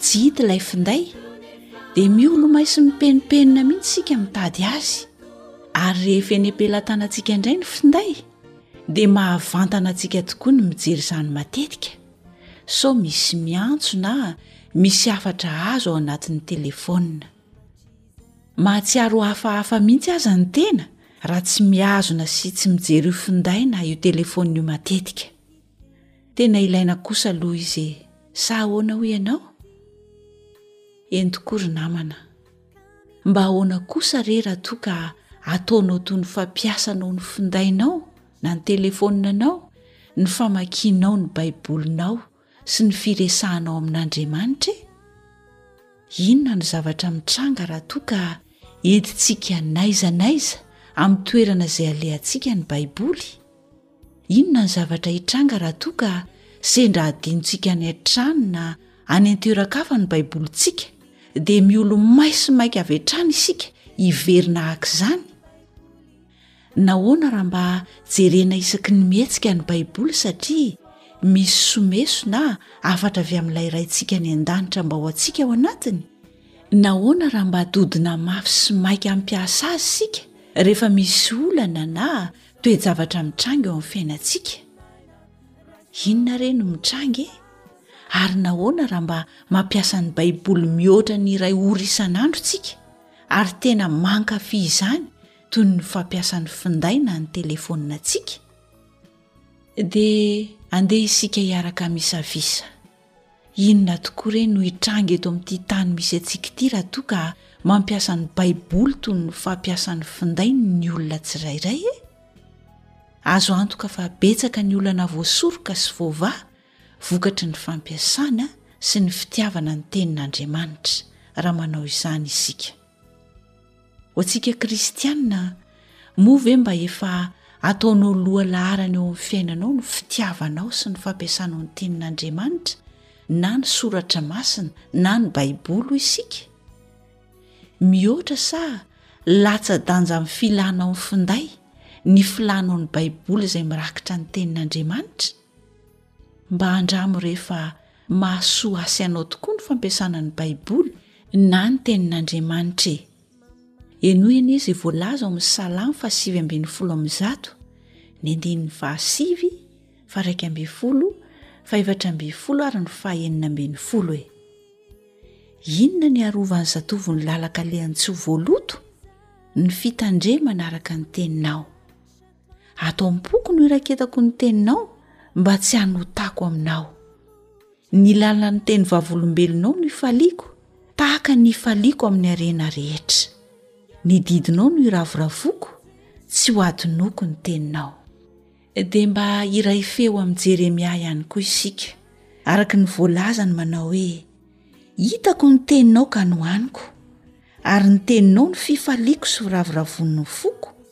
tsy hita ilay finday dia miolomay sy mipenipenina mihitsy isika mitady azy ary rehefa eny am-pelatanantsika indray ny finday dia mahavantana antsika tokoa ny mijery izany matetika so misy miantso na misy hafatra azo ao anatin'ny telefona mahatsiaro hafahafa mihitsy aza ny tena raha tsy mihazona sy tsy mijery io finday na io telefona io matetika tena ilaina kosa aloha izy e sa ahoana hoy ianao eny tokoa ry namana mba ahoana kosa re raha toa ka ataonao toy ny fampiasanao ny findainao na ny telefonina anao ny famakianao ny baibolinao sy ny firesahanao amin'andriamanitra e inona ny zavatra mitranga raha toa ka entintsika naiza naiza amin'ny toerana izay alehantsika ny baiboly Inona ny zavatra hitranga raha toa ka sendra hadinontsika any an-trano na any an-toeran-kafa ny Baibolintsika, dia miolomay sy maika avy hatrany isika hiverina haka izany? Nahoana raha mba jerena isaky ny mihetsika ny Baiboly satria misy someso na hafatra avy amin'ilay Raintsika any an-danitra mba ho antsika ao anatiny? Nahoana raha mba dodona mafy sy maika hampiasa azy isika rehefa misy olana na Toe-javatra mitranga eo amin'ny fiainantsika. Inona re no mitranga e? Ary nahoana raha mba mampiasa ny Baiboly mihoatra ny iray ora isan'andro isika, ary tena mankafy izany toy ny fampiasa ny finday na ny telefaoninantsika? Dia andeha isika hiaraka misavisa. Inona tokoa re no hitranga eto amin'ity tany misy antsika ity raha toa ka mampiasa ny Baiboly toy ny fampiasan'ny findainy ny olona tsirairay e? Azo antoka fa betsaka ny olana voasoroka sy voavaha vokatry ny fampiasana sy ny fitiavana ny Tenin'Andriamanitra, raha manao izany isika. Ho antsika kristianina, moa ve mba efa ataonao loha laharana eo amin'ny fiainanao ny fitiavanao sy ny fampiasanao ny tenin'Andriamanitra na ny soratra masina na ny baiboly hoy isika? Mihoatra sa latsa-danja amin'ny filanao ny finday ny filanao ny baiboly izay mirakitra ny tenin'Andriamanitra? Mba andramo re fa mahasoa asy anao tokoa ny fampiasana ny Baiboly na ny Tenin'Andriamanitra e! Henoy anie izay voalaza ao amin'ny Salamo fahasivy ambin'ny folo amby zato, ny andininy fahasivy, faharaika ambin'ny folo, fahefatra ambin'ny folo ary ny fahenina ambin'ny folo e! Inona ny harovan'ny zatovo ny lalaka lehan-tsoa voaloto? Ny fitandremana araka ny Teninao. Ato am-poko no iraketako ny teninao mba tsy hanotako aminao. Ny lalan'ny teny vavolombelonao no ifaliako, tahaka ny ifaliako amin'ny harena rehetra. Ny didinao no iravoravoako, tsy ho adinoko ny teninao. Dia mba hiray feo amin'i Jeremia ihany koa isika, araka ny voalazany manao hoe, Hitako ny teninao ka nohaniko, ary ny teninao no fifaliako sy firavoravoan'ny foko,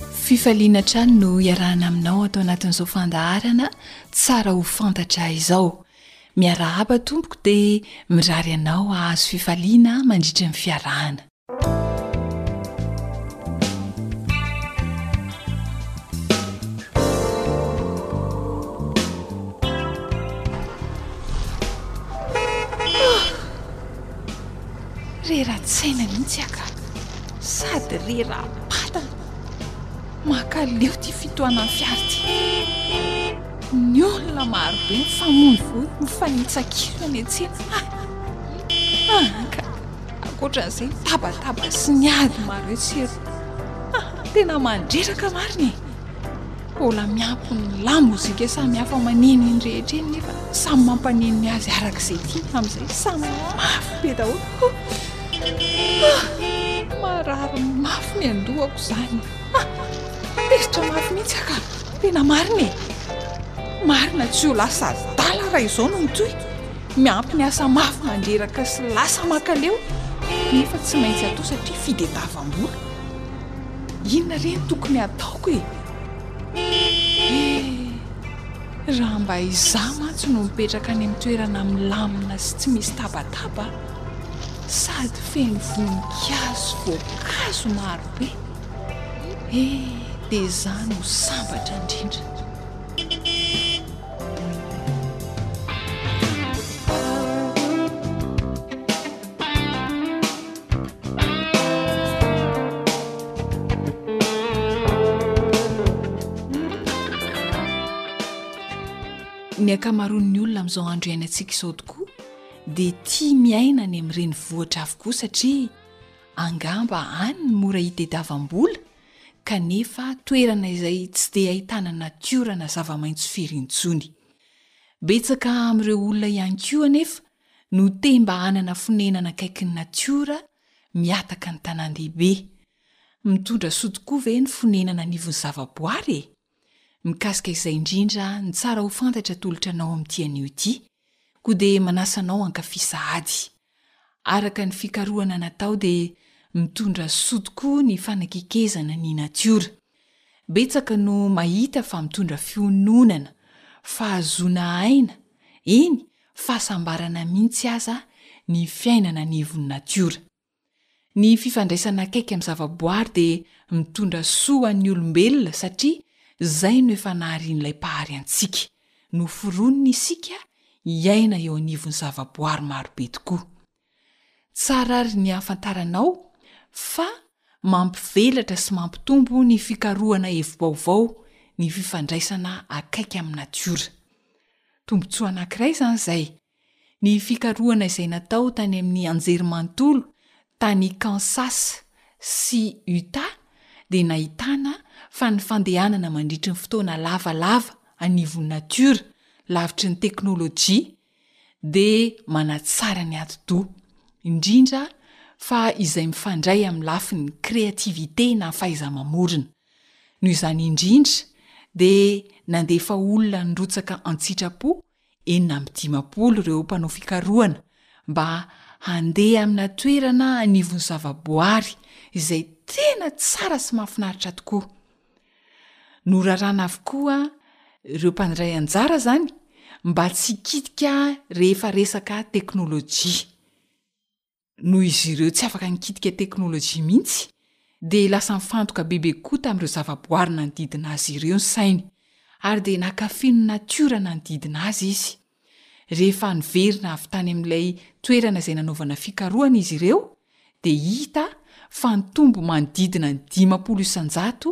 Fifaliana hatrany no iarahana aminao ato anatin'izao fandaharana tsara ho fantatra izao. Miarahaba tompoko dia mirary anao hahazo fifaliana mandritry ny fiarahana. Reran-tsaina mihitsy aho ka. Sady reram-patana. Mankaleo ity fitohanan'ny fiara ity. Ny olona marobe mifamoivoy, mifanitsakiana any an-tsena. Ha! Ha! Ka ankoatran'izay ny tabataba sy ny ady maro etsy sy eroa. Ha! Tena mandreraka marina e! Mbola miampy ny lamozika samy hafa maneno iny rehetra iny nefa samy mampaneno ny azy araka izay tiany amin'izay samy mafy be daholo. Marary mafy ny an-dohako izany. Tezitra mafy mihitsy ka. Tena marina e. Marina tsy ho lasa adala raha izao no mitohy. Miampy ny asa mafy mandreraka sy lasa mankaleo nefa tsy maintsy atao satria fitadiavam-bola. Inona re no tokony hataoko e? Eh! Raha mba izaho mantsy no mipetraka any amin'ny toerana milamina sy tsy misy tabataba sady feno voninkazo sy voankazo maro be, eh! dia izaho no sambatra indrindra. ny ankamaroan'ny olona amin'izao andro iainantsika izao tokoa dia tia miaina any amin'ireny vohatra avokoa satria angamba any ny mora hitedavambola kanefa toerana izay tsy dia hahitana natiorana zava-maintso firintsony betsaka amin'ireo olona ihany ko anefa no te mba hanana fonenana akaiky ny natiora mihataka ny tanàn-dehibe. Mitondra soa tokoa ve ny fonenana anivon'ny zavaboary e? Mikasika izay indrindra no tsara ho fantatra atolotra anao amin'ity anio ity, koa dia manasa anao hankafy sahady. Araka ny fikarohana natao dia mitondra soa tokoa ny fanakekezana ny natiora. Betsaka no mahita fa mitondra fiononana, fahazoana aina, eny fahasambarana mihitsy aza ny fiainana anivon'ny natiora. Ny fifandraisana akaiky amin'ny zavaboary dia mitondra soa ho an'ny olombelona satria izay no efa naharian'ilay Mpahary antsika, noforoniny isika hiaina eo anivon'ny zavaboary marobe tokoa. Tsara ary ny hahafantaranao fa mampivelatra sy mampitombo ny fikarohana hevi-baovao ny fifandraisana akaiky amin'ny natiora. Tombontsoa anankiray izany izay. Ny fikarohana izay natao tany amin'ny anjerimanontolo tany Kansas sy Utah dia nahitana fa ny fandehanana mandritry ny fotoana lavalava anivon'ny natiora, lavitry ny teknolojia dia manatsara ny atidoha, indrindra fa izay mifandray amin'ny lafiny créativité na fahaiza-mamorona. Noho izany indrindra dia nandefa olona nirotsaka an-tsitrapo, enina amby dimampolo ireo mpanao fikarohana, mba handeha amina toerana anivon'ny zavaboary izay tena tsara sy mahafinaritra tokoa. Norarana avokoa ireo mpandray anjara izany mba tsy hikitika rehefa resaka teknolojia. Noho izy ireo tsy afaka nikitika teknolojia mihitsy, dia lasa nifantoka bebe koa tamin'ireo zavaboary nanodidina azy ireo ny sainy, ary dia nankafy ny natiora nanodidina azy izy. Rehefa niverina avy tany amin'ilay toerana izay nanaovana fikarohana izy ireo, dia hita fa nitombo manodidina ny dimampolo isan-jato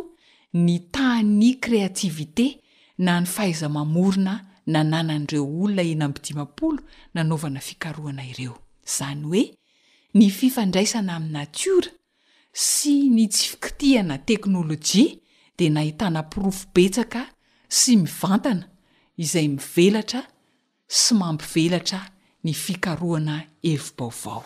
ny tahan'ny créativité na ny fahaiza-mamorona nananan'ireo olona enina amby dimampolo nanaovana fikarohana ireo. Izany hoe, ny fifandraisana amin'ny natiora sy ny tsy fikitihana teknolojia dia nahitana porofo betsaka sy mivantana izay mivelatra sy mampivelatra ny fikarohana hevi-baovao.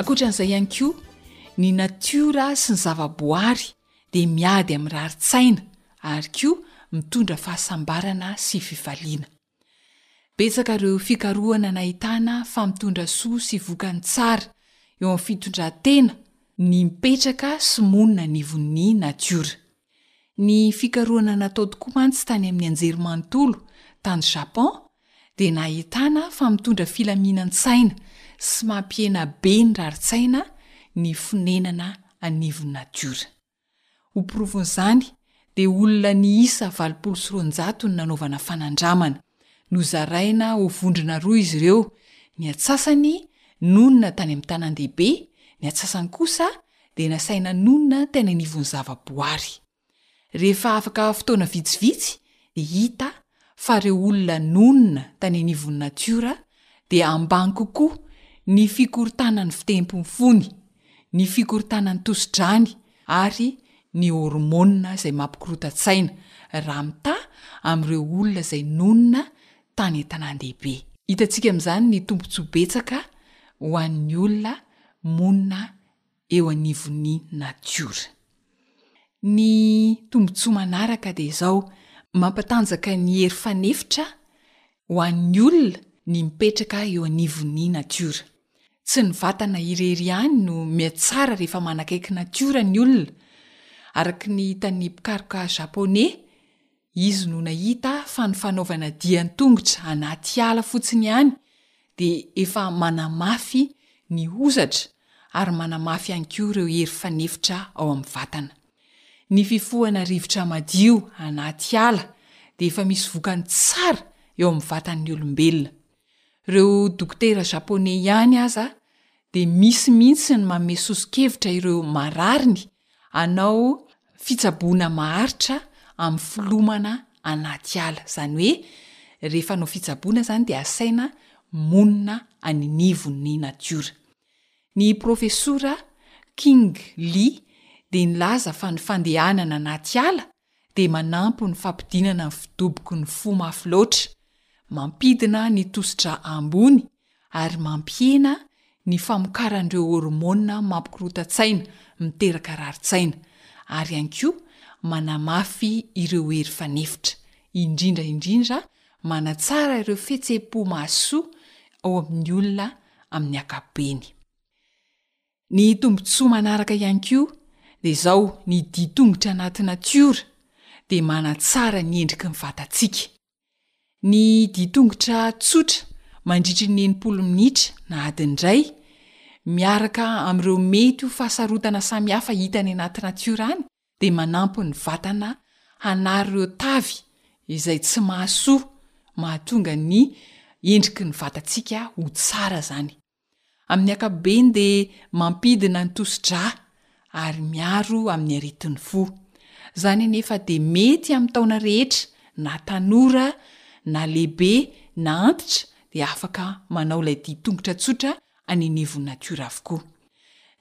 Ankoatra an'izay ihany koa, ny natiora sy ny zavaboary dia miady amin'ny rarin-tsaina ary koa mitondra fahasambarana sy fifaliana. Betsaka ireo fikarohana nahitana fa mitondra soa sy vokany tsara eo amin'ny fitondran-tena ny mipetraka sy monina anivon'ny natiora. Ny fikarohana natao tokoa mantsy tany amin'ny anjerimanontolo tany Japon dia nahitana fa mitondra filaminan-tsaina sy mampihena be ny rarin-tsaina ny fonenana anivon'ny natiora. Ho porofon'izany dia olona niisa valopolo sy roanjato no nanaovana fanandramana. Nozaraina ho vondrona roa izy ireo, ny atsasany nonina tany amin'ny tanan-dehibe, ny atsasany kosa dia nasaina nonina teny anivon'ny zavaboary. Rehefa afaka fotoana vitsivitsy dia hita fa ireo olona nonina tany anivon'ny natiora dia ambany kokoa ny fikorontanan'ny fitehim-pon'ny fony, ny fikorontanan'ny tosi-drany ary ny hormonina izay mampikorontan-tsaina raha mitaha amin'ireo olona izay nonina tany an-tanàn-dehibe. Hitantsika amin'izany ny tombontsoa betsaka ho an'ny olona monina eo anivon'ny natiora. Ny tombontsoa manaraka dia izao, mampatanjaka ny hery fanefitra ho an'ny olona ny mipetraka eo anivon'ny natiora. Tsy ny vatana irery ihany no mihatsara rehefa manakaiky natiora ny olona, araka ny hitan'ny mpikaroka Japoney, Izy no nahita fa ny fanaovana dia an-tongotra anaty ala fotsiny ihany dia efa manamafy ny hozatra ary manamafy ihany koa ireo hery fanefitra ao amin'ny vatana. Ny fifohana rivotra madio anaty ala dia efa misy vokany tsara eo amin'ny vatan'ny olombelona. Ireo dokotera Japoney ihany aza dia misy mihitsy ny manome soso-kevitra ireo marariny hanao fitsaboana maharitra amin'ny filomana anaty ala. Izany hoe rehefa hanao fitsaboana izany dia asaina monina any anivon'ny natiora. Ny Profesora Qing Li dia nilaza fa ny fandehanana anaty ala dia manampy ny fampidinana ny fidoboky ny fo mafy loatra, mampidina ny tosi-drà ambony ary mampihena ny famokaran'ireo hormonina mampikorotan-tsaina miteraka rarin-tsaina, ary ihany koa manamafy ireo hery fanefitra, indrindra indrindra manatsara ireo fihetseham-po mahasoa ao amin'ny olona amin'ny ankapobeny. Ny tombontsoa manaraka ihany koa dia izao, ny dian-tongotra anaty natiora dia manatsara ny endriky ny vatantsika. Ny dian-tongotra tsotra mandritry ny enimpolo minitra na adiny iray, miaraka amin'ireo mety ho fahasarotana samihafa hita any anaty natiora any dia manampy ny vatana hanary ireo tavy izay tsy mahasoa mahatonga ny endriky ny vatantsika ho tsara izany. Amin'ny ankapobeny dia mampidina ny tosi-drà ary miaro amin'ny aretin'ny fo. Izany anefa dia mety amin'ny taona rehetra, na tanora na lehibe na antitra dia afaka manao ilay dihy tongotra tsotra any anivon'ny natiora avokoa.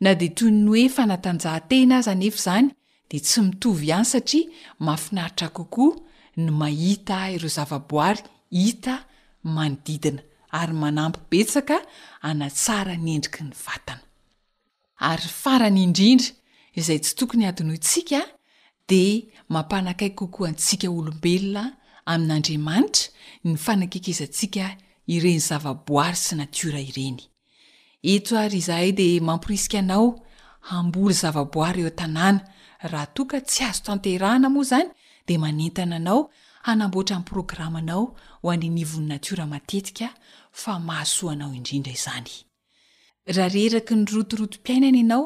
Na dia toy ny hoe fanatanjahantena aza anefa izany dia tsy mitovy ihany satria mahafinaritra kokoa ny mahita ireo zavaboary hita manodidina ary manampy betsaka hanatsara ny endriky ny vatana. Ary farany indrindra izay tsy tokony hadinointsika dia mampanakaiky kokoa antsika olombelona amin'Andriamanitra ny fanakaikezantsika ireny zavaboary sy natiora ireny. Eto ary izahay dia mamporisika anao hamboly zavaboary eo an-tanàna, raha toa ka tsy azo tanterahana moa izany dia manentana anao hanamboatra ny programanao ho any anivon'ny natiora matetika fa mahasoa anao indrindra izany. Raha reraky ny rotorotom-piainana ianao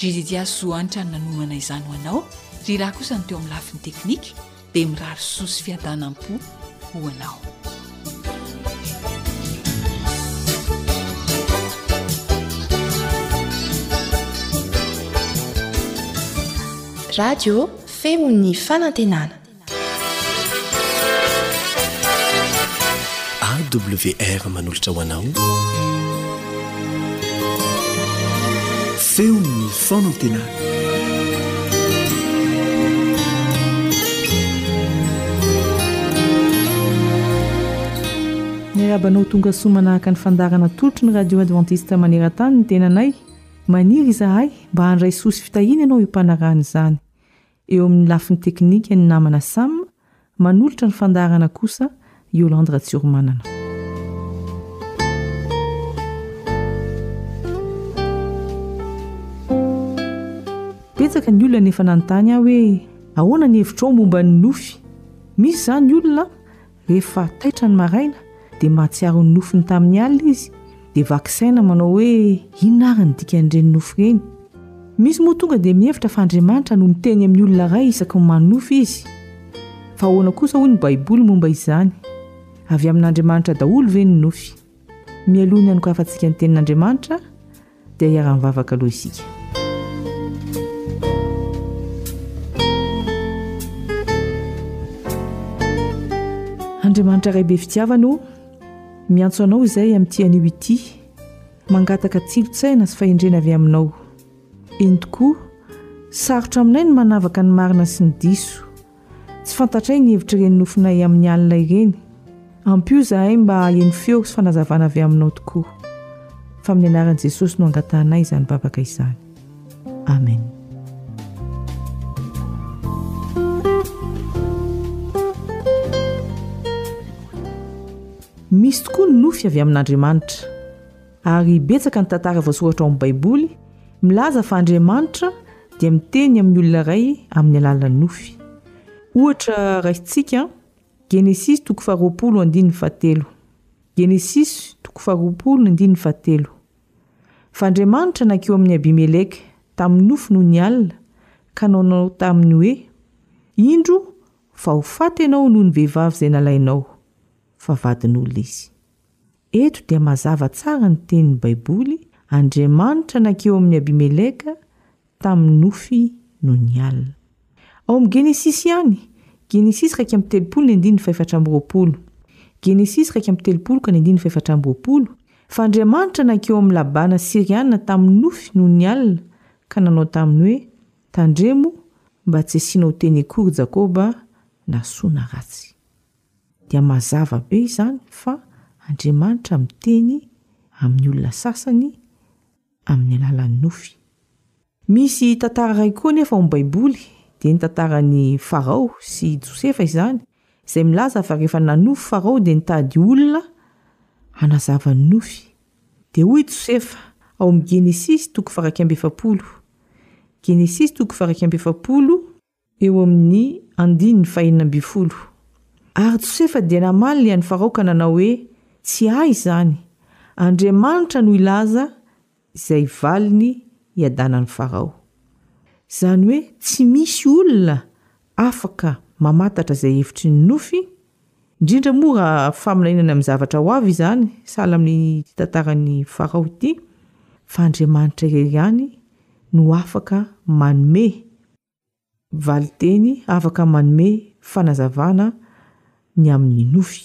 Ry Lydia Zo Hanitra no nanomana izany ho anao, ry Ra kosa no teo amin'ny lafiny teknika, dia mirary soa sy fiadanam-po ho anao. Radio feo ny fanantenana. AWR manolotra ho anao feon'ny fanantenana. Miarabanao tonga soa manahaka ny fandarana tolotry ny radio adventiste maneran-tany ny tenanay. Maniry izahay mba handray soa sy fitahiana ianao io mpanarahana izany. Eo amin'ny lafiny teknika ny namana Sam, manolotra ny fandaharana kosa Yolande Ratsiromanana. Betsaka ny olona no efa nanontany ahy hoe ahoana ny hevitrao momba ny nofy? Misy izany olona? Rehefa taitra ny maraina dia mahatsiaro ny nofony tamin'ny alina izy dia vaky saina manao hoe inona ary ny dikan'ireny nofy ireny. Misy moa tonga dia mihevitra fa Andriamanitra no miteny amin'ny olona iray isaky ny manonofy izy. Fa ahoana kosa hoy ny Baiboly momba izany? Avy amin'Andriamanitra daholo ve ny nofy? Mialoha ny hanokafantsika ny Tenin'Andriamanitra dia hiara-mivavaka aloha isika. Andriamanitra Ray be fitiavana ô, miantso Anao izay amin'ity anio ity, mangataka tsilontsaina sy fahendrena avy Aminao. Eny tokoa, sarotra aminay ny manavaka ny marina sy ny diso. Tsy fantatray ny hevitr'ireny nofinay amin'ny alina ireny. Ampio izahay mba haheno feo sy fanazavana avy Aminao tokoa. Fa amin'ny anaran'i Jesosy no angatahanay izany babaka izany. Amen. Misy tokoa ny nofy avy amin'Andriamanitra. Ary betsaka ny tantara voasoratra ao amin'ny Baiboly milaza fa Andriamanitra dia miteny amin'ny olona iray amin'ny alalan'ny nofy. Ohatra, raisintsika, Genesisy toko faharoapolo andininy fahatelo. Genesisy toko faharoapolo andininy fahatelo. Fa Andriamanitra nankeo amin'i Abimeleka tamin'ny nofy noho ny alina, ka nanao taminy hoe, Indro, fa ho faty ianao noho ny vehivavy izay nalainao, fa vadin'olona izy. Eto dia mazava tsara ny tenin'ny Baiboly, Andriamanitra nankeo amin'i Abimeleka tamin'ny nofy noho ny alina. Ao amin'ny Genesisy ihany, Genesisy iraika amby telopolo ny andininy fahefatra amby roapolo, Genesisy iraika amby telopolo ka ny andininy fahefatra amby roapolo, fa Andriamanitra nankeo amin'i Labana Syriana tamin'ny nofy noho ny alina ka nanao taminy hoe, Tandremo mba tsy hasianao teny akory Jakoba na soa na ratsy. dia mazava be izany fa Andriamanitra miteny amin'ny olona sasany amin'ny alalan'ny nofy. Misy tantara iray koa anefa ao amin'ny Baiboly, dia ny tantaran'i Farao sy i Josefa izany, izay milaza fa rehefa nanofy Farao dia nitady olona hanazava ny nofy. Dia hoy i Josefa, ao amin'ny Genesisy toko faha iraika amby efapolo, Genesisy toko faha iraika amby efapolo, eo amin'ny andininy fahenina ambin'ny folo. Ary Josefa dia namaly ny an'ny Faraoka nanao hoe, Tsy ahy izany. Andriamanitra no hilaza izay valiny hiadanan'i Farao. Izany hoe tsy misy olona afaka mamantatra izay hevitry ny nofy, indrindra moa raha faminaniana amin'ny zavatra ho avy izany, sahala amin'ity tantaran'i Farao ity, fa Andriamanitra irery ihany no afaka manome Valinteny afaka manome fanazavana ny amin'ny nofy.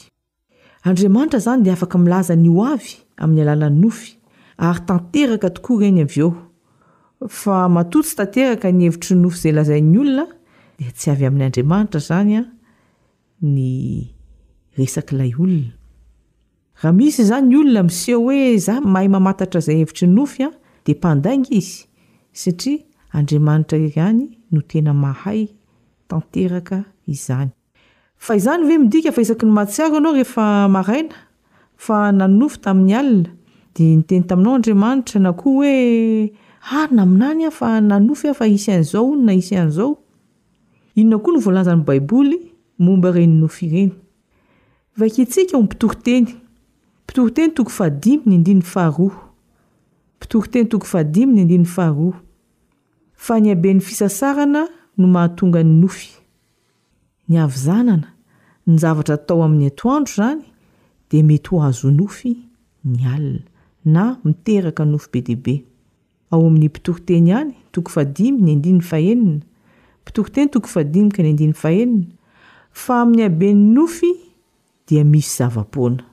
Andriamanitra izany dia afaka milaza ny ho avy amin'ny alalan'ny nofy, ary tanteraka tokoa ireny avy eo. Fa matoa tsy tanteraka ny hevitry ny nofy izay lazain'ny olona, dia tsy avy amin' Andriamanitra izany ny resak'ilay olona. Raha misy izany olona miseho hoe za mahay mamantatra izay hevitry ny nofy an, dia mpandainga izy satria Andriamanitra ihany no tena mahay tanteraka izany. Fa izany ve midika fa isaky ny mahatsiaro ianao rehefa maraina fa nanonofy tamin'ny alina dia niteny taminao Andriamanitra na koa hoe ah naminany aho fa nanofy aho fa hisy an'izao hono na hisy an'izao? Inona koa no voalazan'ny Baiboly momba ireny nofy ireny? Vakintsika ho mpitoriteny. Mpitoriteny toko fahadimy ny andininy faharoa. Mpitoriteny toko fahadimy ny andininy faharoa. Fa ny haben'ny fisasarana no mahatonga ny nofy. Ny havizanana, ny zavatra atao amin'ny atoandro izany dia mety ho azonofy ny alina, na miteraka nofy be dia be. Ao amin' ny Mpitoriteny ihany, toko fahadimy, ny andininy fahenina, Mpitoriteny toko fahadimy ka ny andininy fahenina, fa amin' ny haben' ny nofy dia misy zava-poana.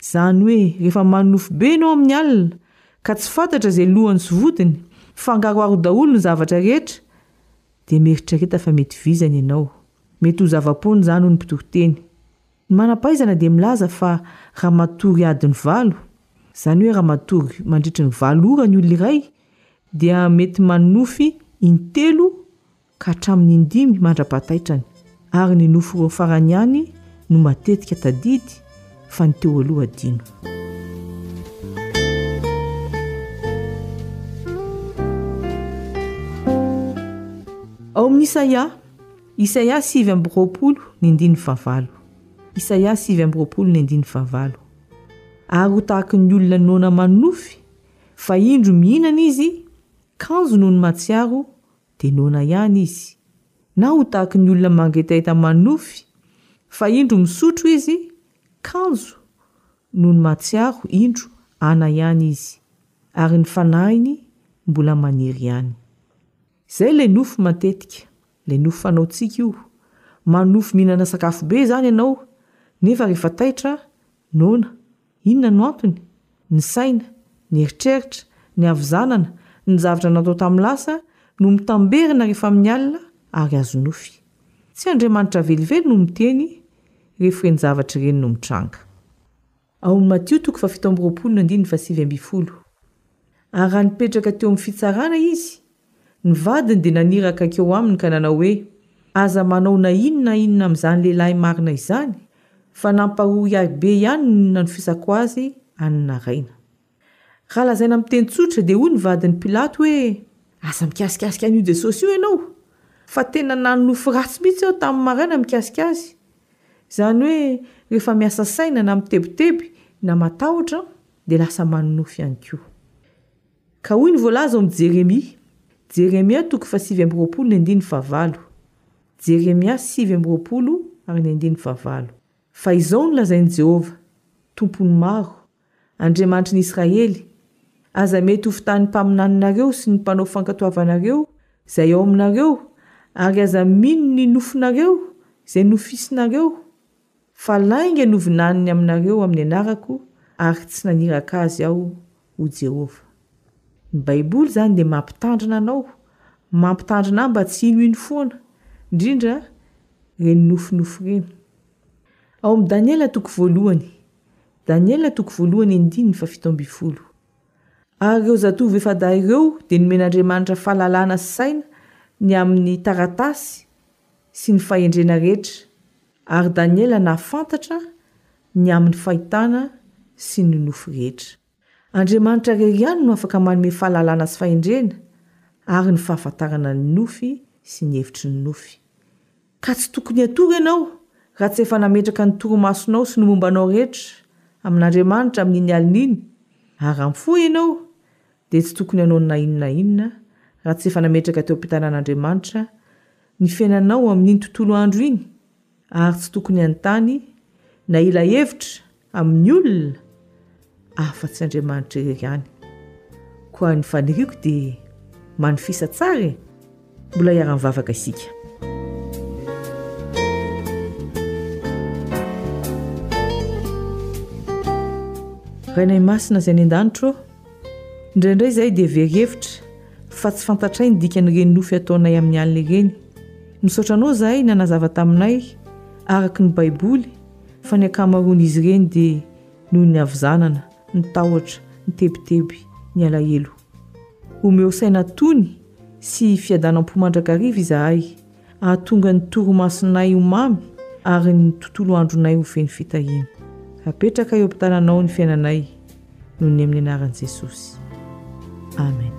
Izany hoe, rehefa manonofy be ianao amin' ny alina, ka tsy fantatra izay lohany sy vodiny, fangaroharo daholo ny zavatra rehetra, dia mieritrereta fa mety vizana ianao. Mety ho zava-poana izany, hoy ny Mpitoriteny. Ny manam-pahaizana dia milaza fa raha matory adiny valo, izany hoe raha matory mandritry ny valo ora ny olona iray, dia mety manonofy in-telo ka hatramin'ny in-dimy mandra-pahataitrany, ary ny nofy roa farany ihany no matetika tadidy fa ny teo aloha adino. Ao amin'ny Isaia, Isaia sivy amby roapolo ny andininy fahavalo Isaia sivy amby roapolo ny andininy fahavalo Ary ho tahaky ny olona noana manonofy, fa indro mihinana izy, kanjo noho ny mahatsiaro, dia noana ihany izy. Na ho tahaky ny olona mangetaheta manonofy, fa indro misotro izy, kanjo noho ny mahatsiaro, indro, ana ihany izy, ary ny fanahiny mbola maniry ihany. Izay ilay nofy matetika. Ilay nofo fanaontsika io. Manofy mihinana sakafo be izany ianao, nefa rehefa taitra, noana. Inona no antony? Ny saina, ny eritreritra, ny havizanana, ny zavatra natao tamin'ny lasa, no mitamberina rehefa amin'ny alina ary azo nofy. Tsy Andriamanitra velively no miteny, ireny fren-javatra ireny no mitranga. Ao amin'ny Matio toko fahafito amby roapolo ny andininy fahasivy ambin'ny folo. Ary raha nipetraka teo amin'ny fitsarana izy, ny vadiny dia naniry akaiky eo aminy ka nanao hoe, Aza manao na inona na inona amin'izany lehilahy marina izany, fa nampahory ahy be ihany ny nanofisakoazy an'ny naraina. Raha lazaina amin'ny teny tsotra dia hoy ny vadin'i Pilato hoe, Aza mikasikasika an'io Jesosy io ianao, fa tena nanonofy ratsy mihitsy aho tamin'ny maraina mikasika azy. Izany hoe rehefa miasa saina na mitebiteby na matahotra dia lasa manonofy ihany koa. Ka hoy ny voalaza ao amin'ny Jeremia, Jeremia toko fahasivy amby roapolo ny andininy fahavalo, Jeremia sivy amby roapolo ary ny andininy fahavalo, Fa izao no lazain'i Jehovah, Tompon'ny maro, Andriamanitry ny Israely, aza mety ho fitahin'ny mpaminaninareo sy ny mpanao fankatoavanareo izay ao aminareo, ary aza mino ny nofinareo izay nofisinareo, fa lainga novinaniny aminareo amin'ny anarako ary tsy naniraka azy aho ho Jehovah. Ny Baiboly izany dia mampitandrina anao, mampitandrina ahy mba tsy hinohino foana, indrindra ireny nofinofy ireny. Ao amin'ny Daniela toko voalohany, Daniela toko voalohany andininy fahafito ambin'ny folo. Ary ireo zatovo efa-dahy ireo dia nomen'Andriamanitra fahalalana sy saina ny amin'ny taratasy sy ny fahendrena rehetra, ary Daniela nahafantatra ny amin'ny fahitana sy ny nofy rehetra. Andriamanitra irery ihany no afaka manome fahalalana sy fahendrena ary ny fahafantarana ny nofy sy ny hevitry ny nofy. Ka tsy tokony hatory ianao raha tsy efa nametraka ny torimasonao sy ny momba anao rehetra amin'Andriamanitra amin'iny alina iny, ary raha mifoha ianao dia tsy tokony hanao na inona na inona raha tsy efa nametraka teo am-pitanan'Andriamanitra ny fiainanao amin'iny tontolo andro iny. Ary tsy tokony hanontany na hila hevitra amin'ny olona afa-tsy Andriamanitra irery ihany. Koa ny faniriako dia manofisa tsara e! Mbola hiara-mivavaka isika. Rainay Masina izay any an-danitra ô! Indraindray izahay dia very hevitra fa tsy fantatray ny dikan'ireny nofy ataonay amin'ny alina ireny. Misaotra anao izahay nanazava taminay araka ny Baiboly fa ny ankamaroan'izy ireny dia noho ny havizanana, ny tahotra, ny tebiteby, ny alahelo. Omeo saina tony sy fiadanam-po mandrakariva izahay. Hahatonga ny torimasonay ho mamy ary ny tontolo andronay ho feno fitahiana. Hapetraka eo amin'ny tananao ny fiainanay noho ny amin'ny anaran'i Jesosy. Amen.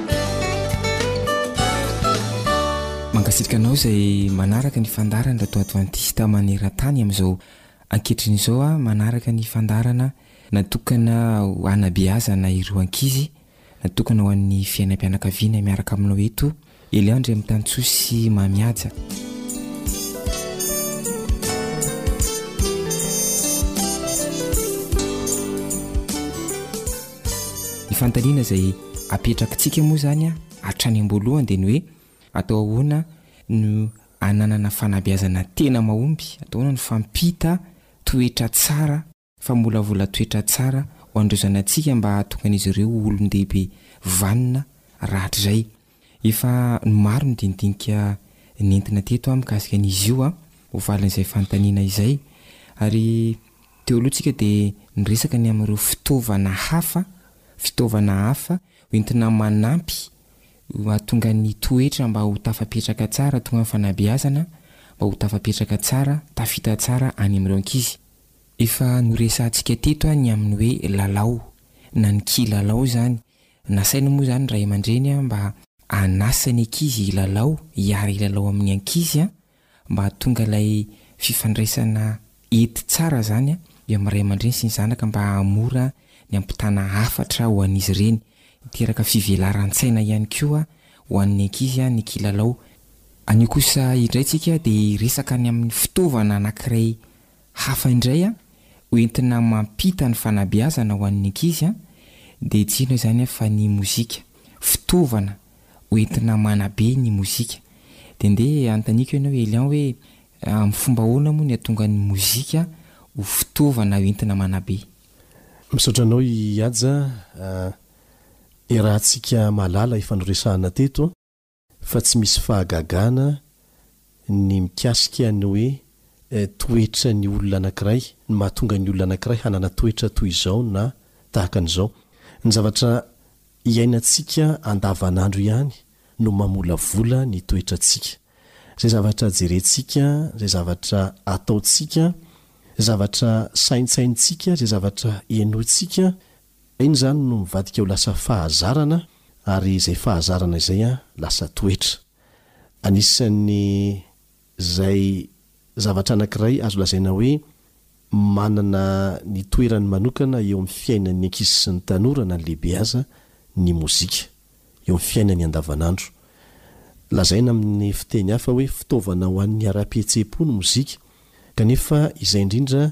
mankasitrika anao izay manaraka ny fandaharana rato advantista maneran-tany amin'izao ankehitriny izao a manaraka ny fandaharana natokana ho anabeazana ireo ankizy natokana ho an'ny fiainam-pianakaviana miaraka aminao eto Elian Andriamitantsoa sy Mamihaja Ny fanontaniana izay apetrakitsika moa izany hatrany am-boalohany dia ny hoe atao ahoana no ananana fanabeazana tena mahomby, atao ahoana no fampita toetra tsara, famolavola toetra tsara ho an'ireo zanatsika mba hahatonga an'izy ireo ho olon-dehibe vanona rahatrizay. Efa maro ny dinidinika nentina teto aho mikasika an'izy io an, ho valin'izay fanontaniana izay. Ary teo aloha tsika dia niresaka ny amin'ireo fitaovana hafa, fitaovana hafa hoentina manampy hahatonga ny toetra mba ho tafapetraka tsara, hahatonga ny fanabeazana mba ho tafapetraka tsara, tafita tsara any amin'ireo ankizy. Efa noresahantsika teto ny amin'ny hoe lalao, na ny kilalao izany, Nasaina moa izany ny ray aman-dreny mba hanasa ny ankizy hilalao, hiara hilalao amin'ny ankizy mba hahatonga ilay fifandraisana ety tsara izany eo amin'ny ray aman-dreny sy ny zanaka mba hahamora ny hampitana hafatra ho an'izy ireny. Hiteraka fivelaran-tsaina ihany koa ho an'ny ankizy ny kilalao. Anio kosa indray tsika dia hiresaka ny amin'ny fitaovana anankiray Hafa indray ho entina mampita ny fanabeazana ho an'ny ankizy dia tsy inona izany fa ny mozika, fitaovana ho entina manabe ny mozika. Dia ndeha hanontaniako ianao Elian hoe amin'ny fomba ahoana moa ny hahatonga ny mozika ho fitaovana ho entina manabe? Misaotra anao i Haja, iarahantsika mahalala efa noresahana teto fa tsy misy fahagagana ny mikasika ny hoe toetra ny olona anankiray, ny mahatonga ny olona anankiray hanana toetra toy izao na tahaka an'izao. Ny zavatra iainantsika andavanandro ihany no mamolavola ny toetrantsika. Izay zavatra jerentsika, izay zavatra ataontsika, izay zavatra saintsainintsika, izay zavatra henointsika Iny izany no mivadika ho lasa fahazarana ary izay fahazarana izay lasa toetra. Anisan'ny izay zavatra anankiray azo lazaina hoe manana ny toerany manokana eo amin'ny fiainan'ny ankizy sy ny tanora na ny lehibe aza ny mozika, eo amin'ny fiainany andavanandro. Lazaina amin'ny fiteny hafa hoe fitaovana ho an'ny haram-pihetseham-po ny mozika, kanefa izay indrindra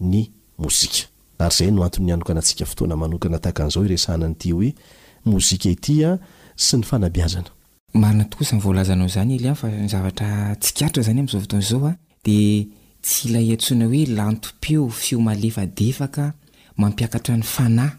ny mozika. Ary izay no antony nianokanantsika fotoana manokana tahaka an'izao hiresahana an'ity hoe mozika ity sy ny fanabeazana. Marina tokoa izany voalazanao izany Elian fa ny zavatra tsikaritra izany amin'izao fotoana izao dia tsy ilay antsoina hoe lantom-peo, feo malefadefaka mampiakatra ny fanahy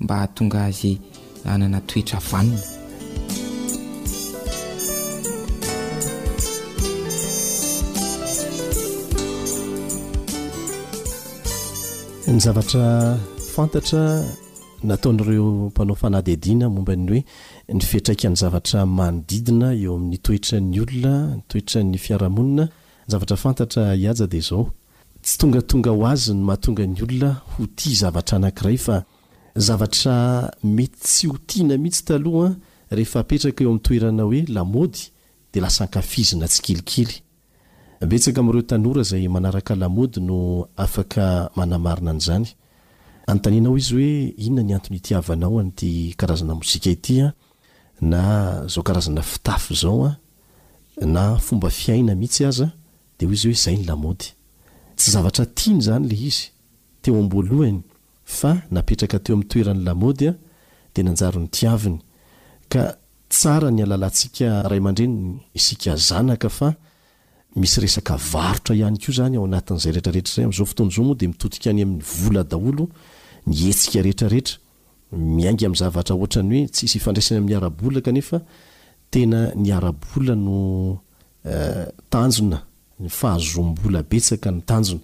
mba hahatonga azy hanana toetra vanona. Ny zavatra fantatra nataon'ireo mpanao fanadihadiana momba ny hoe ny fiantraikan'ny zavatra manodidina eo amin'ny toetran'ny olona, ny toetran'ny fiarahamonina, ny zavatra fantatra hihaja dia izao. Tsy tongatonga ho azy ny mahatonga ny olona ho tia zavatra anankiray fa zavatra mety tsy ho tiana mihitsy taloha rehefa apetraka eo amin'ny toerana hoe lamaody dia lasa ankafizina tsikelikely. Betsaka amin'ireo tanora izay manaraka lamaody no afaka manamarina an'izany. Anontanianao izy hoe inona ny antony itiavanao an'ity karazana mozika ity na izao karazana fitafy izao na fomba fiaina mihitsy aza Dia hoy izy hoe izay ny lamaody. Tsy zavatra tiany izany ilay izy, teo am-boalohany, fa napetraka teo amin'ny toeran'ny lamaody dia nanjary notiaviny. Ka tsara ny halalantsika ray aman-dreny isika zanaka fa misy resaka varotra ihany koa izany ao anatin'izay rehetrarehetra izay. Amin'izao fotoana izao moa dia mitodika any amin'ny vola daholo ny hetsika rehetrarehetra. Miainga amin'ny zavatra hoatran'ny hoe tsisy ifandraisany amin'ny ara-bola kanefa tena ny ara-bola no. tanjona, ny fahazoam-bola betsaka no tanjona.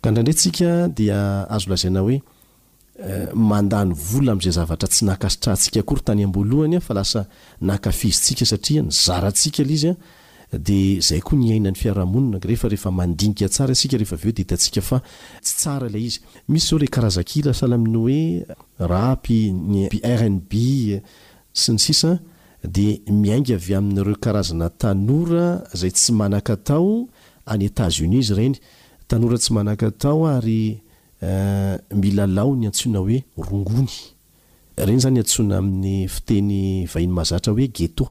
Ka indraindray tsika dia azo lazaina hoe mandany vola amin'izay zavatra tsy nankasitrahantsika akory tany am-boalohany fa lasa nankafizintsika satria nizara antsika ilay izy dia izay koa ny iainan'ny fiarahamonina kanefa rehefa mandinika tsara isika rehefa avy eo dia hitantsika fa tsy tsara ilay izy. Misy izao ilay karazan-kira sahala amin'ny hoe rap, ny rnb, sy ny sisa dia miainga avy amin'ireo karazana tanora izay tsy manan-katao any Etats Unis ireny, tanora tsy manan-katao ary milalao ny antsoina hoe rongony, ireny izany antsoina amin'ny fiteny vahiny mahazatra hoe ghetto.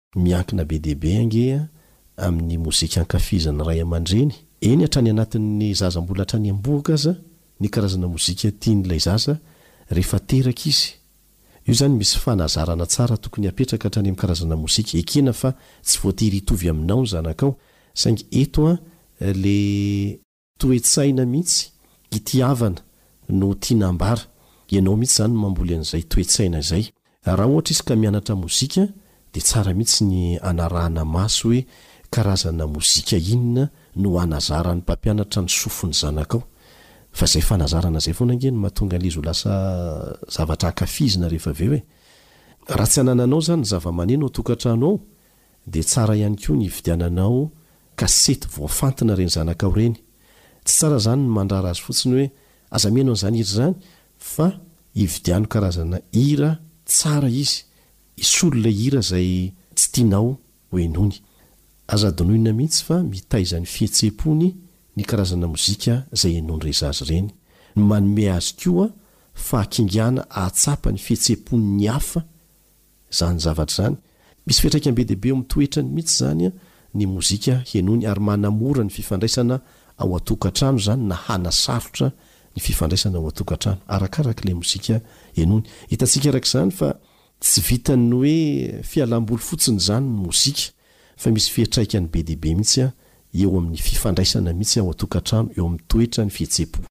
Miankina be dia be ange amin'ny mozika ankafizan'ny ray aman-dreny, eny hatrany anatin'ny zaza mbola hatrany am-bohoka aza, ny karazana mozika tian'ilay zaza rehefa teraka izy. Io izany misy fanazarana tsara tokony hapetraka hatrany amin'ny karazana mozika ekena fa tsy voatery hitovy aminao ny zanakao saingy eto an le Toe-tsaina mihitsy ity havana no tiana ambara, ianao mihitsy izany no mamboly an'izay toe-tsaina izay. Raha ohatra izy ka mianatra mozika dia tsara mihitsy ny anarahana maso hoe karazana mozika inona no anazaran'ny mpampianatra ny sofin'ny zanakao. Fa izay fanazarana izay foana ange no mahatonga an'izy ho lasa zavatra ankafizina rehefa avy eo e. Raha tsy anananao izany ny zava-maneno ao an-tokantrano ao dia tsara ihany koa ny hividiananao kasety voafantina ireny zanakao ireny. Tsy tsara izany ny mandrara azy fotsiny hoe aza mihaino an'izany hira izany fa hividiano karazana hira tsara izy hisolo ilay hira izay tsy tianao hohenoiny. Aza adinoina mihitsy fa mitaiza ny fihetsem-pony ny karazana mozika izay henoin'ny rezazy ireny no manome azy koa fahakingana hahatsapa ny fihetsem-pon'ny hafa Izany zavatra izany, misy fiantraikany be dia be eo amin'ny toetrany mihitsy izany ny mozika henoiny ary manamora ny fifandraisana ao an-tokantrano izany na hanasarotra ny fifandraisana ao an-tokantrano arakaraka ilay mozika henoiny. Hitantsika araka izany fa tsy vitan'ny hoe fialam-boly fotsiny izany ny mozika fa misy fiatraikany be dia be mihitsy eo amin'ny fifandraisana mihitsy ao an-tokantrano, eo amin'ny toetrany, fihetseham-po.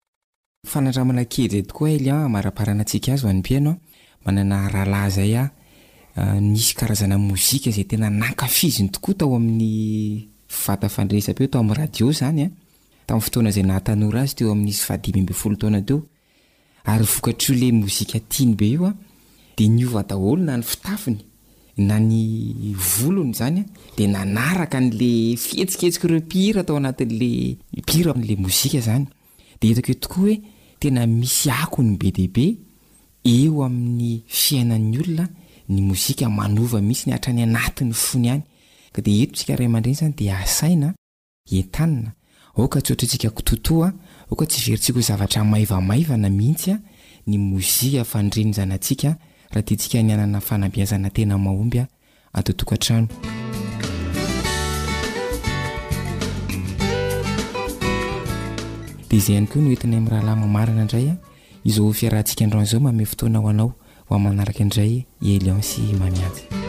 Fanandramana kejy eto koa Elian amaraparana tsika azy hoany mpihaino a, manana rahalahy zay a nisy karazana mozika zay tena nankafiziny tokoa tao amin'ny vata fandrehisam-peo tao amin'ny radio zany a, tamin'ny fotoana zay naha tanora azy teo amin'ny izy faha dimy ambin'ny folo taona teo, ary vokatr'io le mozika tiany be io a de niova daholo na ny fitafiny na ny volony zany a de nanaraka an'le fihetsiketsik'ireo mpihira tao anatin'le mpihira le mozika zany. dia hitako eo tokoa hoe tena misy akony be dia be eo amin'ny fiainan'ny olona ny mozika, manova mihitsy ny hatrany anatin'ny fony any, ka dia eto isika ray aman-dreny izany dia asaina, entanina, aoka tsy ohatrintsika kitoatoa, aoka tsy heverintsika ho zavatra maivamaivana mihitsy ny mozika fandrin'ny zanatsika raha tiantsika ny hanana fanabeazana tena mahomby ato an-tokantrano. Dia izay ihany koa no entinay mirahalahy mamarana indray izao fiarahantsika androany izao mameho fotoana ho anao ho amin'ny manaraka indray i Elion sy i Mamy Anja.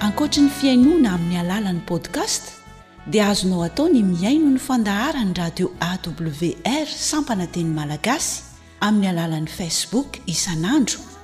Ankoatry ny fihainoana amin'ny alalan'ny podcast dia azonao atao ny mihaino ny fandaharan'ny radio awr sampana teny malagasy amin'ny alalan'ny facebook isan'andro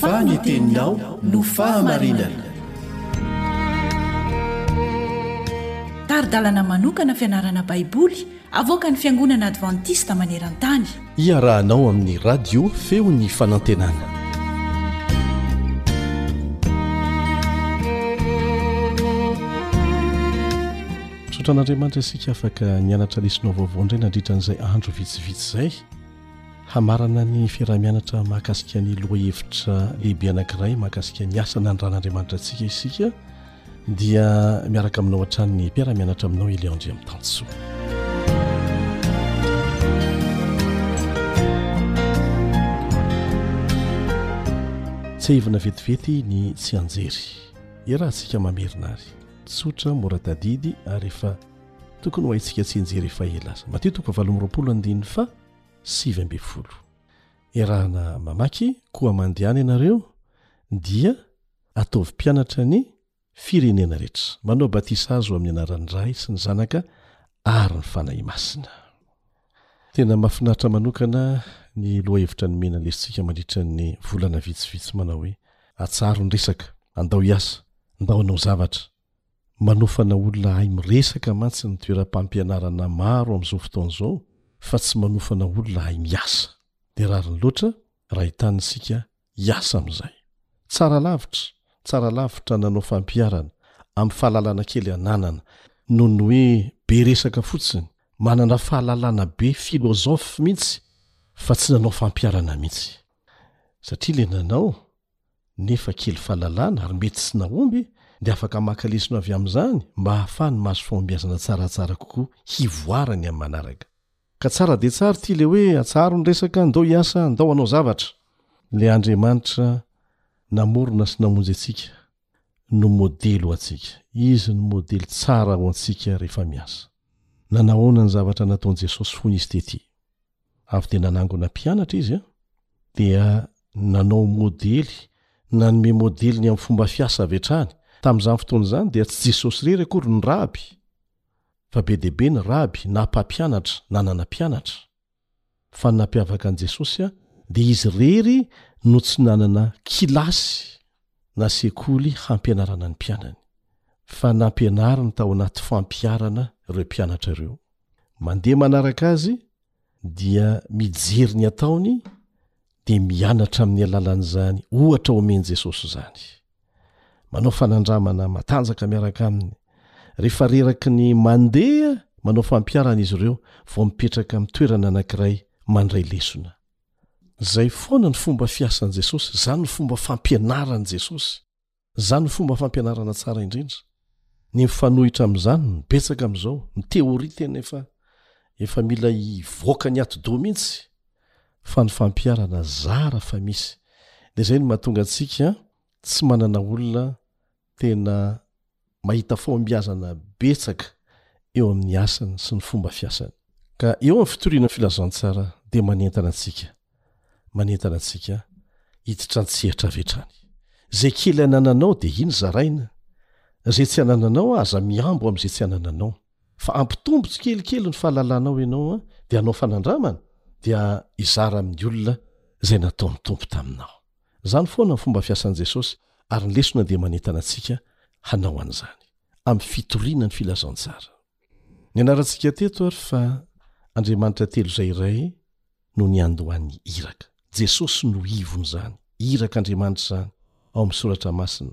Fa ny teninao no fahamarinana. Tari-dalana manokana fianarana Baiboly avoakan'ny Fiangonana Advantista maneran-tany. Iarahanao amin'ny Radio Feon'ny Fanantenana. Misaotra an'Andriamanitra isika afaka nianatra lesona vaovao indray nandritra an'izay andro vitsivitsy izay. Hamarana ny fiaraha-mianatra mahakasika ny lohahevitra lehibe anankiray mahakasika ny asa nanondran'Andriamanitra antsika isika dia miaraka aminao hatrany ny mpiara-mianatra aminao i Léon Andriamitansoa. Tsy hivina vetivety ny tsy anjery. Iarahantsika mamerina ary. Tsotra, mora tadidy ary efa tokony ho haintsika tsy hianjera efa ela aza. Matio toko fahavalo amby roapolo andininy faha sivy ambin'ny folo. Iarahana mamaky, Koa mandehana ianareo, dia ataovy mpianatra ny firenena rehetra, manao batisa azy ho amin'ny anaran'ny Ray sy ny Zanaka ary ny Fanahy Masina. Tena mafinaritra manokana ny lohahevitra nomena lesintsika mandritra ny volana vitsivitsy manao hoe, Atsaro ny resaka, andao hiasa, ndao hanao zavatra. Manofana olona hahay miresaka mantsy ny toeram-pampianarana maro amin'izao fotoana izao fa tsy manofana olona hahay miasa. Dia rariny loatra raha entanina isika Hiasa amin'izay. Tsara lavitra, tsara lavitra nanao fampiharana amin'ny fahalalana kely ananana noho ny hoe be resaka fotsiny, manana fahalalana be philosophe mihitsy fa tsy nanao fampiharana mihitsy. Satria ilay nanao nefa kely fahalalana ary mety tsy nahomby dia afaka maka lesona avy amin'izany mba hahafahan'ny maso fahombiazana tsaratsara kokoa hivoarany amin'ny manaraka. Ka tsara dia tsara ity le hoe atsaharo ny resaka, ndao hiasa, ndao hanao zavatra. Le Andriamanitra namorona sy namonjy antsika no modely ho antsika. Izy no modely tsara ho antsika rehefa miasa. Nanahoana ny zavatra nataon'i Jesosy fony Izy tety? Avy dia nanangona mpianatra Izy an! Dia nanao modely, nanome modely ny amin'ny fomba fiasa avy hatrany. Tamin'izany fotoana izany dia tsy Jesosy irery akory no Raby. Fa be dia be ny raby na mpampianatra nanana mpianatra, fa ny nampiavaka an'i Jesosy dia izy irery no tsy nanana kilasy na sekoly hampianarana ny mpianany, fa nampianariny tao anaty fampiharana ireo mpianatra ireo. Mandeha manaraka azy dia mijery ny ataony dia mianatra amin'ny alalan'izany ohatra omen'i Jesosy izany. Manao fanandramana matanjaka miaraka aminy. Rehefa reraky ny mandeha manao fampiharana izy ireo vao mipetraka amin'ny toerana anankiray mandray lesona. Izay foana ny fomba fiasan'i Jesosy, izany ny fomba fampianaran'i Jesosy. Izany no fomba fampianarana tsara indrindra. Ny mifanohitra amin'izany no betsaka amin'izao. Ny théorie tena efa efa mila hivoaka ny atidoha mihitsy fa ny fampiharana zara fa misy. Dia izay no mahatonga antsika tsy manana olona tena mahita fahombiazana betsaka eo amin'ny asany sy ny fomba fiasany. Ka eo amin'ny fitoriana ny filazantsara dia manentana antsika, manentana antsika hiditra an-tsehatra avy hatrany. Izay kely anananao dia iny zaraina, izay tsy anananao aza mihambo amin'izay tsy anananao. Fa ampitombo tsikelikely ny fahalalanao ianao dia hanao fanandramana dia hizara amin'ny olona izay nataon'ny Tompo taminao. Izany foana ny fomba fiasan'i Jesosy, ary ny lesona dia manentana antsika hanao an'izany, amin'ny fitoriana ny filazantsara. Nianarantsika teto àry fa andriamanitra telo izay iray no niandohan'ny iraka. Jesosy no ivon'izany irak'Andriamanitra izany ao amin'ny Soratra Masina.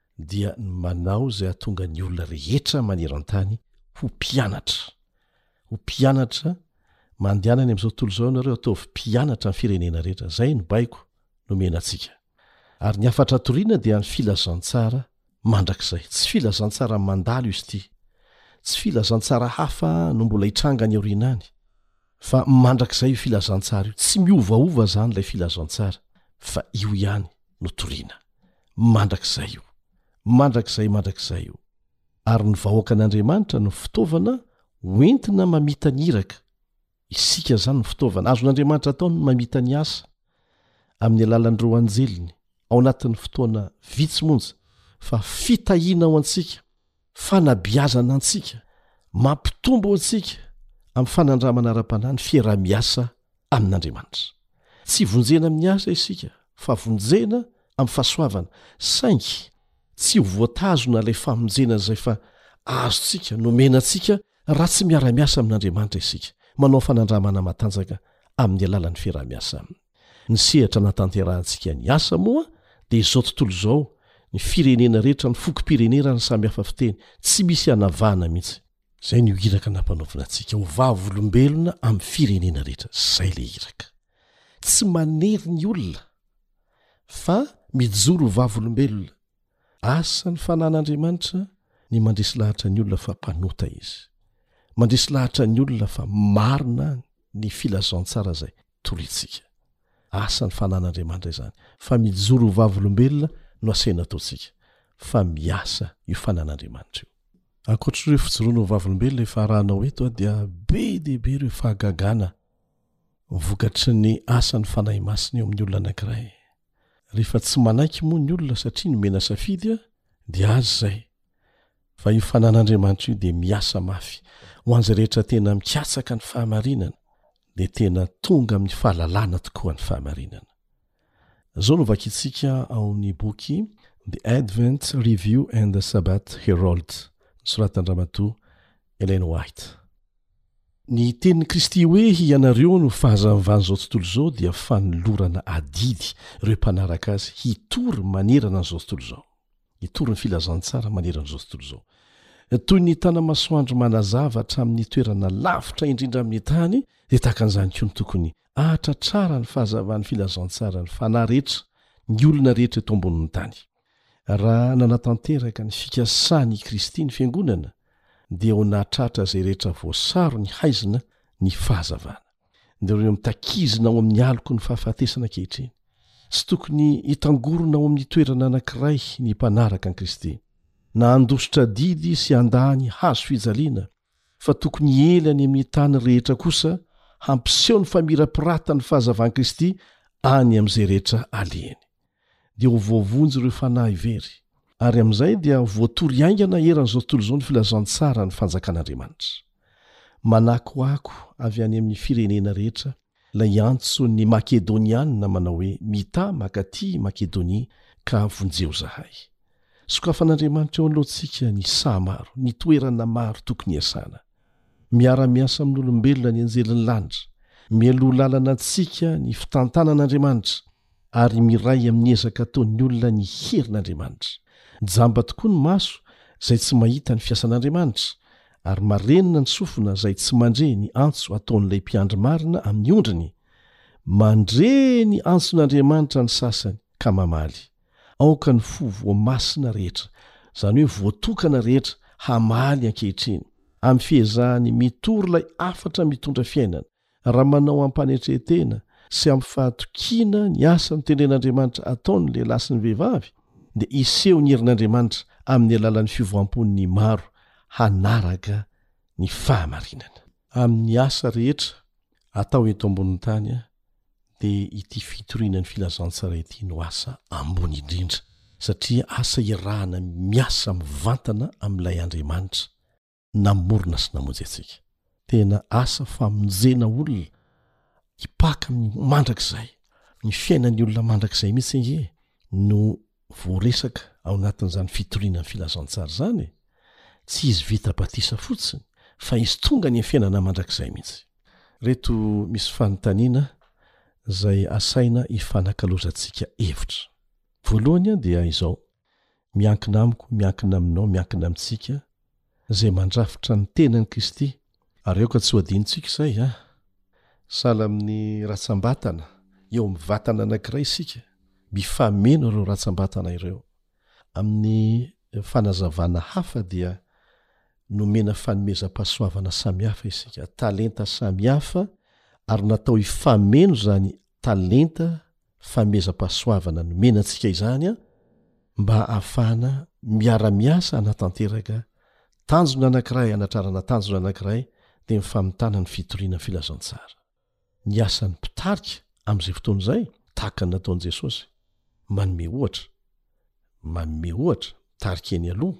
dia ny manao izay hahatonga ny olona rehetra maneran-tany ho mpianatra. Ho mpianatra, mandehana any amin'izao tontolo izao ianareo, ataovy mpianatra amin'ny firenena rehetra. Izay no baiko nomena antsika. Ary ny hafatra hatoriana dia ny filazantsara mandrakizay. Tsy filazantsara mandalo izy ity. Tsy filazantsara hafa no mbola hitranga any aoriana any. Fa mandrakizay io filazantsara io, tsy miovaova izany ilay filazantsara fa io ihany no toriana. Mandrakizay io. Mandrakizay mandrakizay io. Ary ny vahoakan'Andriamanitra no fitaovana ho entina mamita ny iraka. Isika izany no fitaovana azon'Andriamanitra atao ny mamita ny asa amin'ny alalan'ireo anjeliny ao anatin'ny fotoana vitsy monja fa fitahiana ho antsika. fanabiazana antsika mampitombo antsika amin'ny fanandramana ara-panahy ny fieraha-miasa amin'Andriamanitra. Tsy vonjena amin'ny asa isika fa vonjena amin'ny fahasoavana, saingy tsy ho voatazona ilay famonjena izay efa azontsika nomena antsika raha tsy miara-miasa amin'Andriamanitra isika, manao fanandramana matanjaka amin'ny alalan'ny fieraha-miasa aminy. Ny sehatra anatanterahantsika ny asa moa dia izao tontolo izao, ny firenena rehetra, ny fokom-pirenena ary ny samy hafa fiteny, tsy misy anavahana mihitsy. Izay no iraka nampanaovina antsika ho vavolombelona amin'ny firenena rehetra, izay ilay iraka. Tsy manery ny olona fa mijoro ho vavolombelona. Asan'ny fanan'Andriamanitra ny mandresy lahatra ny olona fa mpanota Izy. Mandresy lahatra ny olona fa marina ny filazantsara izay. torintsika. Asa ny fanan'Andriamanitra izany fa mijoro ho vavolombelona no asehony ataontsika fa miasa io fanan'Andriamanitra io. Ankoatr'ireo fijoroana ho vavolombelona efa arahanao eto dia be dia be ireo fahagagana vokatry ny asan'ny Fanahy Masina eo amin'ny olona anankiray. Rehefa tsy manaiky moa ny olona satria nomena safidy dia azy izay. Fa io fanan'Andriamanitra io dia miasa mafy ho an'izay rehetra tena mikatsaka ny fahamarinana, dia tena tonga amin'ny fahalalana tokoa ny fahamarinana. Izao no vakintsika ao amin'ny boky The Advent Review and the Sabbath Herald, nosoratan-dRamatoa Ellen White. Ny tenin'i Kristy hoe hianareo no fahazavan'izao tontolo izao dia fanolorana adidy ireo mpanaraka azy hitory manerana an'izao tontolo izao. Hitory ny filazantsara maneran'izao tontolo izao. Toy ny tana-masoandro manazava hatramin'ny toerana lavitra indrindra amin'ny tany, dia tahaka an'izany koa ny tokony hahatratrara ny fahazavan'ny filazantsara ny fanahy rehetra, ny olona rehetra eto ambonin'ny tany. Raha nanatanteraka ny fikasany i Kristy ny Fiangonana, dia ho nahatratra izay rehetra voasaro ny haizina ny fahazavana. dia ireo mitakizina ao amin'ny aloky ny fahafatesana ankehitriny. Tsy tokony hitangorona ao amin'ny toerana anankiray ny mpanaraka an'i Kristy, na handositra adidy sy handà ny hazo fijaliana, fa tokony hiely any amin'ny tany rehetra kosa hampiseho ny famirapiratan'ny fahazavan'i Kristy any amin'izay rehetra alehany. dia ho voavonjy ireo fanahy very, ary amin'izay dia ho voatory haingana eran'izao tontolo izao ny filazantsaran'ny Fanjakan'Andriamanitra. Manakoako avy any amin'ny firenena rehetra ilay antson'ny Makedoniana manao hoe, Mità mankaty Makedonia, ka vonjeo izahay. Sokafan'Andriamanitra eo anoloantsika ny saha maro, ny toerana maro tokony hiasana. Miara-miasa amin'olombelona ny anjelin'ny lanitra. Mialoha lalana antsika ny fitantanan'Andriamanitra, ary miray amin'ny ezaka ataon'ny olona ny herin'Andriamanitra. Jamba tokoa ny maso izay tsy mahita ny fiasan'Andriamanitra, ary marenina ny sofina izay tsy mandre ny antso ataon'ilay mpiandry marina amin'ny ondriny. Mandre ny antson'Andriamanitra ny sasany ka mamaly. Aoka ny fo voamasina rehetra, izany hoe voatokana rehetra, hamaly ankehitriny, amin'ny fihezahany mitory ilay hafatra mitondra fiainana, Raha manao amim-panetrentena sy amim-fahatokiana ny asa notendren'Andriamanitra ataon'ny lehilahy sy ny vehivavy, dia hiseho ny herin'Andriamanitra amin'ny alalan'ny fiovam-pon'ny maro hanaraka ny fahamarinana. Amin'ny asa rehetra atao eto ambonin'ny tany, dia ity fitoriana ny filazantsara ity no asa ambony indrindra, satria asa irahana miasa mivantana amin'ilay Andriamanitra, namorona sy namonjy antsika. Tena asa famonjena olona hipaka ny mandrakizay, ny fiainan'ny olona mandrakizay mihitsy ange no voaresaka ao anatin'izany fitoriana ny filazantsara izany e! Tsy izy vita batisa fotsiny fa izy tonga any amin'ny fiainana mandrakizay mihitsy. Ireto misy fanontaniana izay asaina hifanakalozantsika hevitra. Voalohany dia izao, Miankina amiko, miankina aminao, miankina amintsika, izay mandrafitra ny tenan'i Kristy. Ary aoka tsy ho adinontsika izay, a! Sahala amin'ny ratsambatana, eo amin'ny vatana anankiray isika, mifameno ireo ratsambatana ireo. Amin'ny fanazavana hafa dia nomena fanomezam-pahasoavana samihafa isika, talenta samihafa, ary natao hifameno izany Talenta, famehezam-pahasoavana nomena antsika izany an, mba hahafahana miara-miasa hanatanteraka tanjona anankiray, hanatrarana tanjona anankiray, dia ny famitana ny fitoriana ny filazantsara. Ny asan'ny mpitarika amin'izay fotoana izay, tahaka ny nataon'i Jesosy, manome ohatra, manome ohatra, mitarika eny aloha,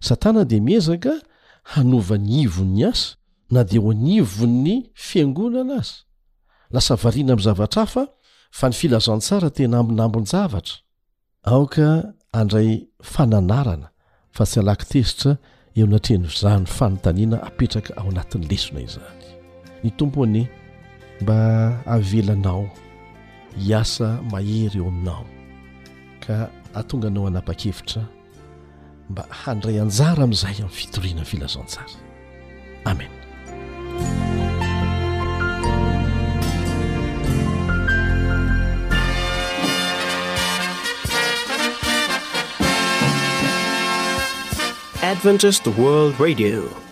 Satana dia miezaka hanova ny ivon'ny asa na dia eo anivon'ny Fiangonana aza. Lasa variana amin'ny zavatra hafa fa ny filazantsara tena ambinambin-javatra. Aoka handray fananarana fa tsy halaky tezitra eo anatrehan'izany fanontaniana apetraka ao anatin'ny lesona izany. Ny Tompo anie mba havelanao hiasa mahery eo aminao ka hahatonga anao hanapa-kevitra. mba handray anjara amin'izay amin'ny fitoriana ny filazantsara amen adventist world radio